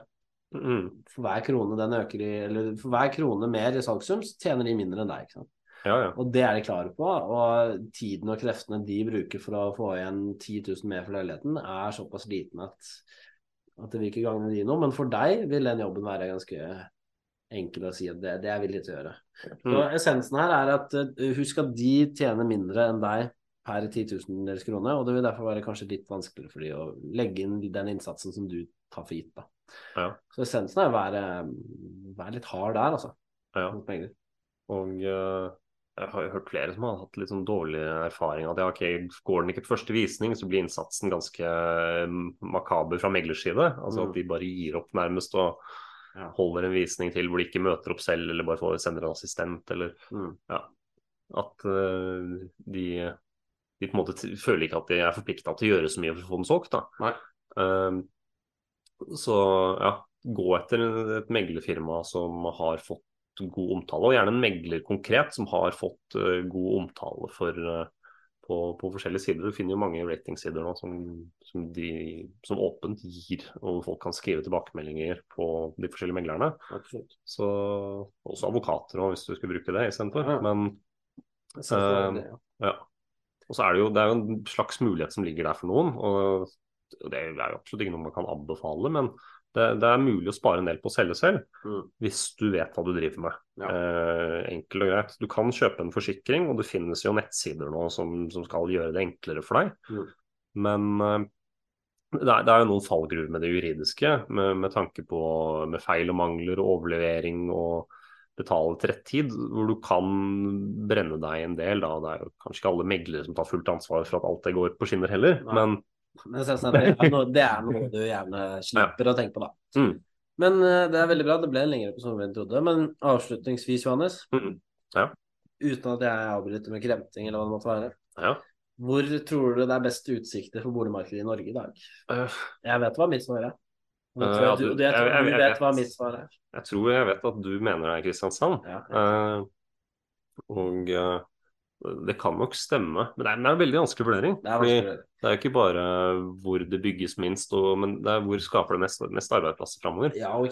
Mm. For hver krone den øker i, eller for hver krone mer i salgssum, så tjener de mindre enn deg. ikke sant? ja, ja. Og det er de klare på. Og tiden og kreftene de bruker for å få igjen 10 000 mer for leiligheten, er såpass liten at, at det vil ikke gagne de noe. Men for deg vil den jobben være ganske enkel å si at det, det er jeg til å gjøre. Så Mm. essensen her er at eh, husk at de tjener mindre enn deg per 10 000 deres krone, og det vil derfor være kanskje litt vanskeligere for de å legge inn den innsatsen som du tar for gitt. da. Ja. Så essensen er å være, være litt hard der, altså. ja. Og uh, jeg har jo hørt flere som har hatt litt sånn dårlig erfaring. At ja, ok, går den ikke på første visning, så blir innsatsen ganske eh, makaber fra meglers side. Altså Mm. at de bare gir opp nærmest og. Holder en visning til hvor de ikke møter opp selv, eller bare får sender en assistent, eller Mm. ja. At uh, de, de på en måte føler ikke at de er forplikta til å gjøre så mye for å få den solgt. da. Eh, så ja, gå etter et meglerfirma som har fått god omtale, og gjerne en megler konkret som har fått uh, god omtale for, eh, på, på forskjellige sider. Du finner jo mange ratingsider nå som, som, de, som åpent gir, og folk kan skrive tilbakemeldinger på de forskjellige meglerne. Absolutt. Så også advokater også, hvis du skulle bruke det istedenfor. Ja. Men Eh, det, ja. ja. Og så er det jo, det er jo en slags mulighet som ligger der for noen. og Det er jo absolutt ikke noe man kan anbefale, men det, det er mulig å spare en del på å selge selv Mm. hvis du vet hva du driver med. Ja. Eh, enkelt og greit. Du kan kjøpe en forsikring, og det finnes jo nettsider nå som, som skal gjøre det enklere for deg. Mm. Men eh, det er, det er jo noen fallgruver med det juridiske, med, med tanke på med feil og mangler og overlevering og betale til rett tid, hvor du kan brenne deg en del. Da. Det er jo kanskje ikke alle meglere som tar fullt ansvar for at alt det går på skinner heller, Nei. men Men er noe, det er noe du gjerne slipper å tenke på, da. Mm. Men eh, det er veldig bra. Det ble en lengre episode enn vi trodde. Men avslutningsvis, Johannes, Mm. Ja. uten at jeg avbryter med kremting eller hva det måtte være, Ja. hvor tror du det er best utsikter for boligmarkedet i Norge i dag? Øh, Jeg vet hva mitt svar er. Jeg du, du- jeg jeg- jeg- vet hva mitt svar er. jeg tror jeg vet at du mener det er Kristiansand. Ja. uh, og eh, det kan nok stemme. Men det er, det er en veldig vanskelig vurdering. Det er vanskelig. det er ikke bare hvor det bygges minst, og, men det er hvor skaper det mest, mest arbeidsplasser framover. Ja, hvor,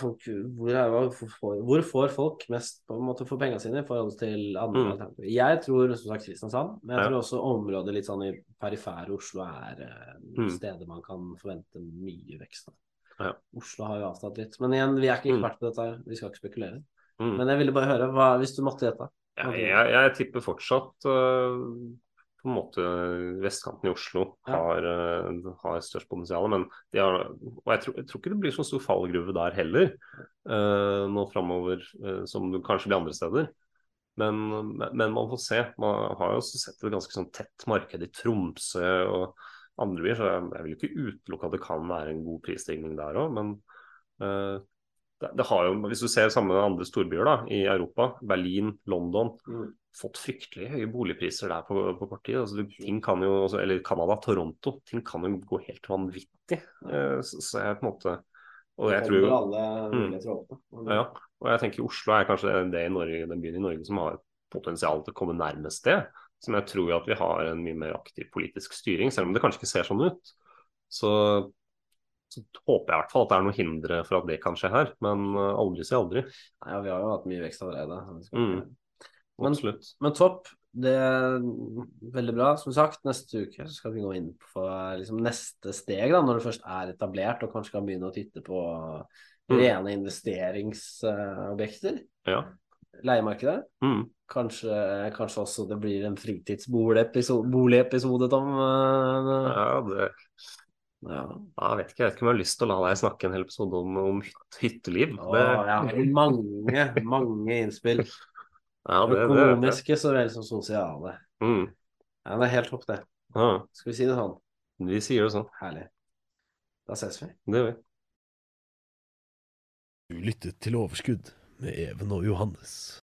folk, hvor, er, får- hvor får folk mest på en måte for pengene sine i forhold til andre Mm. alternativer? Jeg tror som sagt Kristiansand, men jeg Ja. tror også området litt sånn i perifære Oslo er eh, Mm. steder man kan forvente mye vekst. Ja. Oslo har jo avtatt litt. Men igjen, vi er ikke Mm. ekspert på dette, her. vi skal ikke spekulere. Mm. Men jeg ville bare høre, hva, hvis du måtte gjette Ja, jeg, jeg tipper fortsatt uh, på en måte vestkanten i Oslo har, uh, har størst potensial. Men har, og jeg tror, jeg tror ikke det blir så stor fallgruve der heller uh, nå framover som det kanskje blir andre steder. Men, men man får se. Man har jo også sett et ganske sånn tett marked i Tromsø og andre byer, så jeg, jeg vil ikke utelukke at det kan være en god prisstigning der òg. Men det, har jo, hvis du ser sammen med andre storbyer da, i Europa, Berlin, London, Mm. fått fryktelig høye boligpriser der på, på kort tid. Altså, ting kan jo, eller Canada, Toronto, ting kan jo gå helt vanvittig. Eh, så, så jeg på en måte Og jeg tror jo alle Mm. ja, og jeg tenker Oslo er kanskje det i Norge, den byen i Norge som har potensial til å komme nærmest det. Som jeg tror at vi har en mye mer aktiv politisk styring, selv om det kanskje ikke ser sånn ut. Så, så håper jeg i hvert fall at det er noen hindre for at det kan skje her. Men eh, aldri si aldri. Nei, vi har jo hatt mye vekst allerede. Mm. Men-. Men topp. Det er veldig bra. Som sagt, neste uke skal vi gå inn på liksom, neste steg, da, når det først er etablert og kanskje kan begynne å titte på Mm. rene investeringsobjekter. Ja. Leiemarkedet. Mm. Kanskje, kanskje også det blir en fritidsboligepisode, Tom. eh, ja, det Ja. Jeg vet ikke, jeg vet ikke om jeg har lyst til å la deg snakke en hel episode om, om hyt- hytteliv. Åh, Det, har mange, mange innspill. ja, det, det, det. Økonomiske så vel som sosiale. Mm. Ja, det er helt topp, det. Ja, Skal vi si det sånn? vi sier det sånn. Herlig. Da ses vi. Det gjør vi. Du lyttet til Overskudd med Even og Johannes.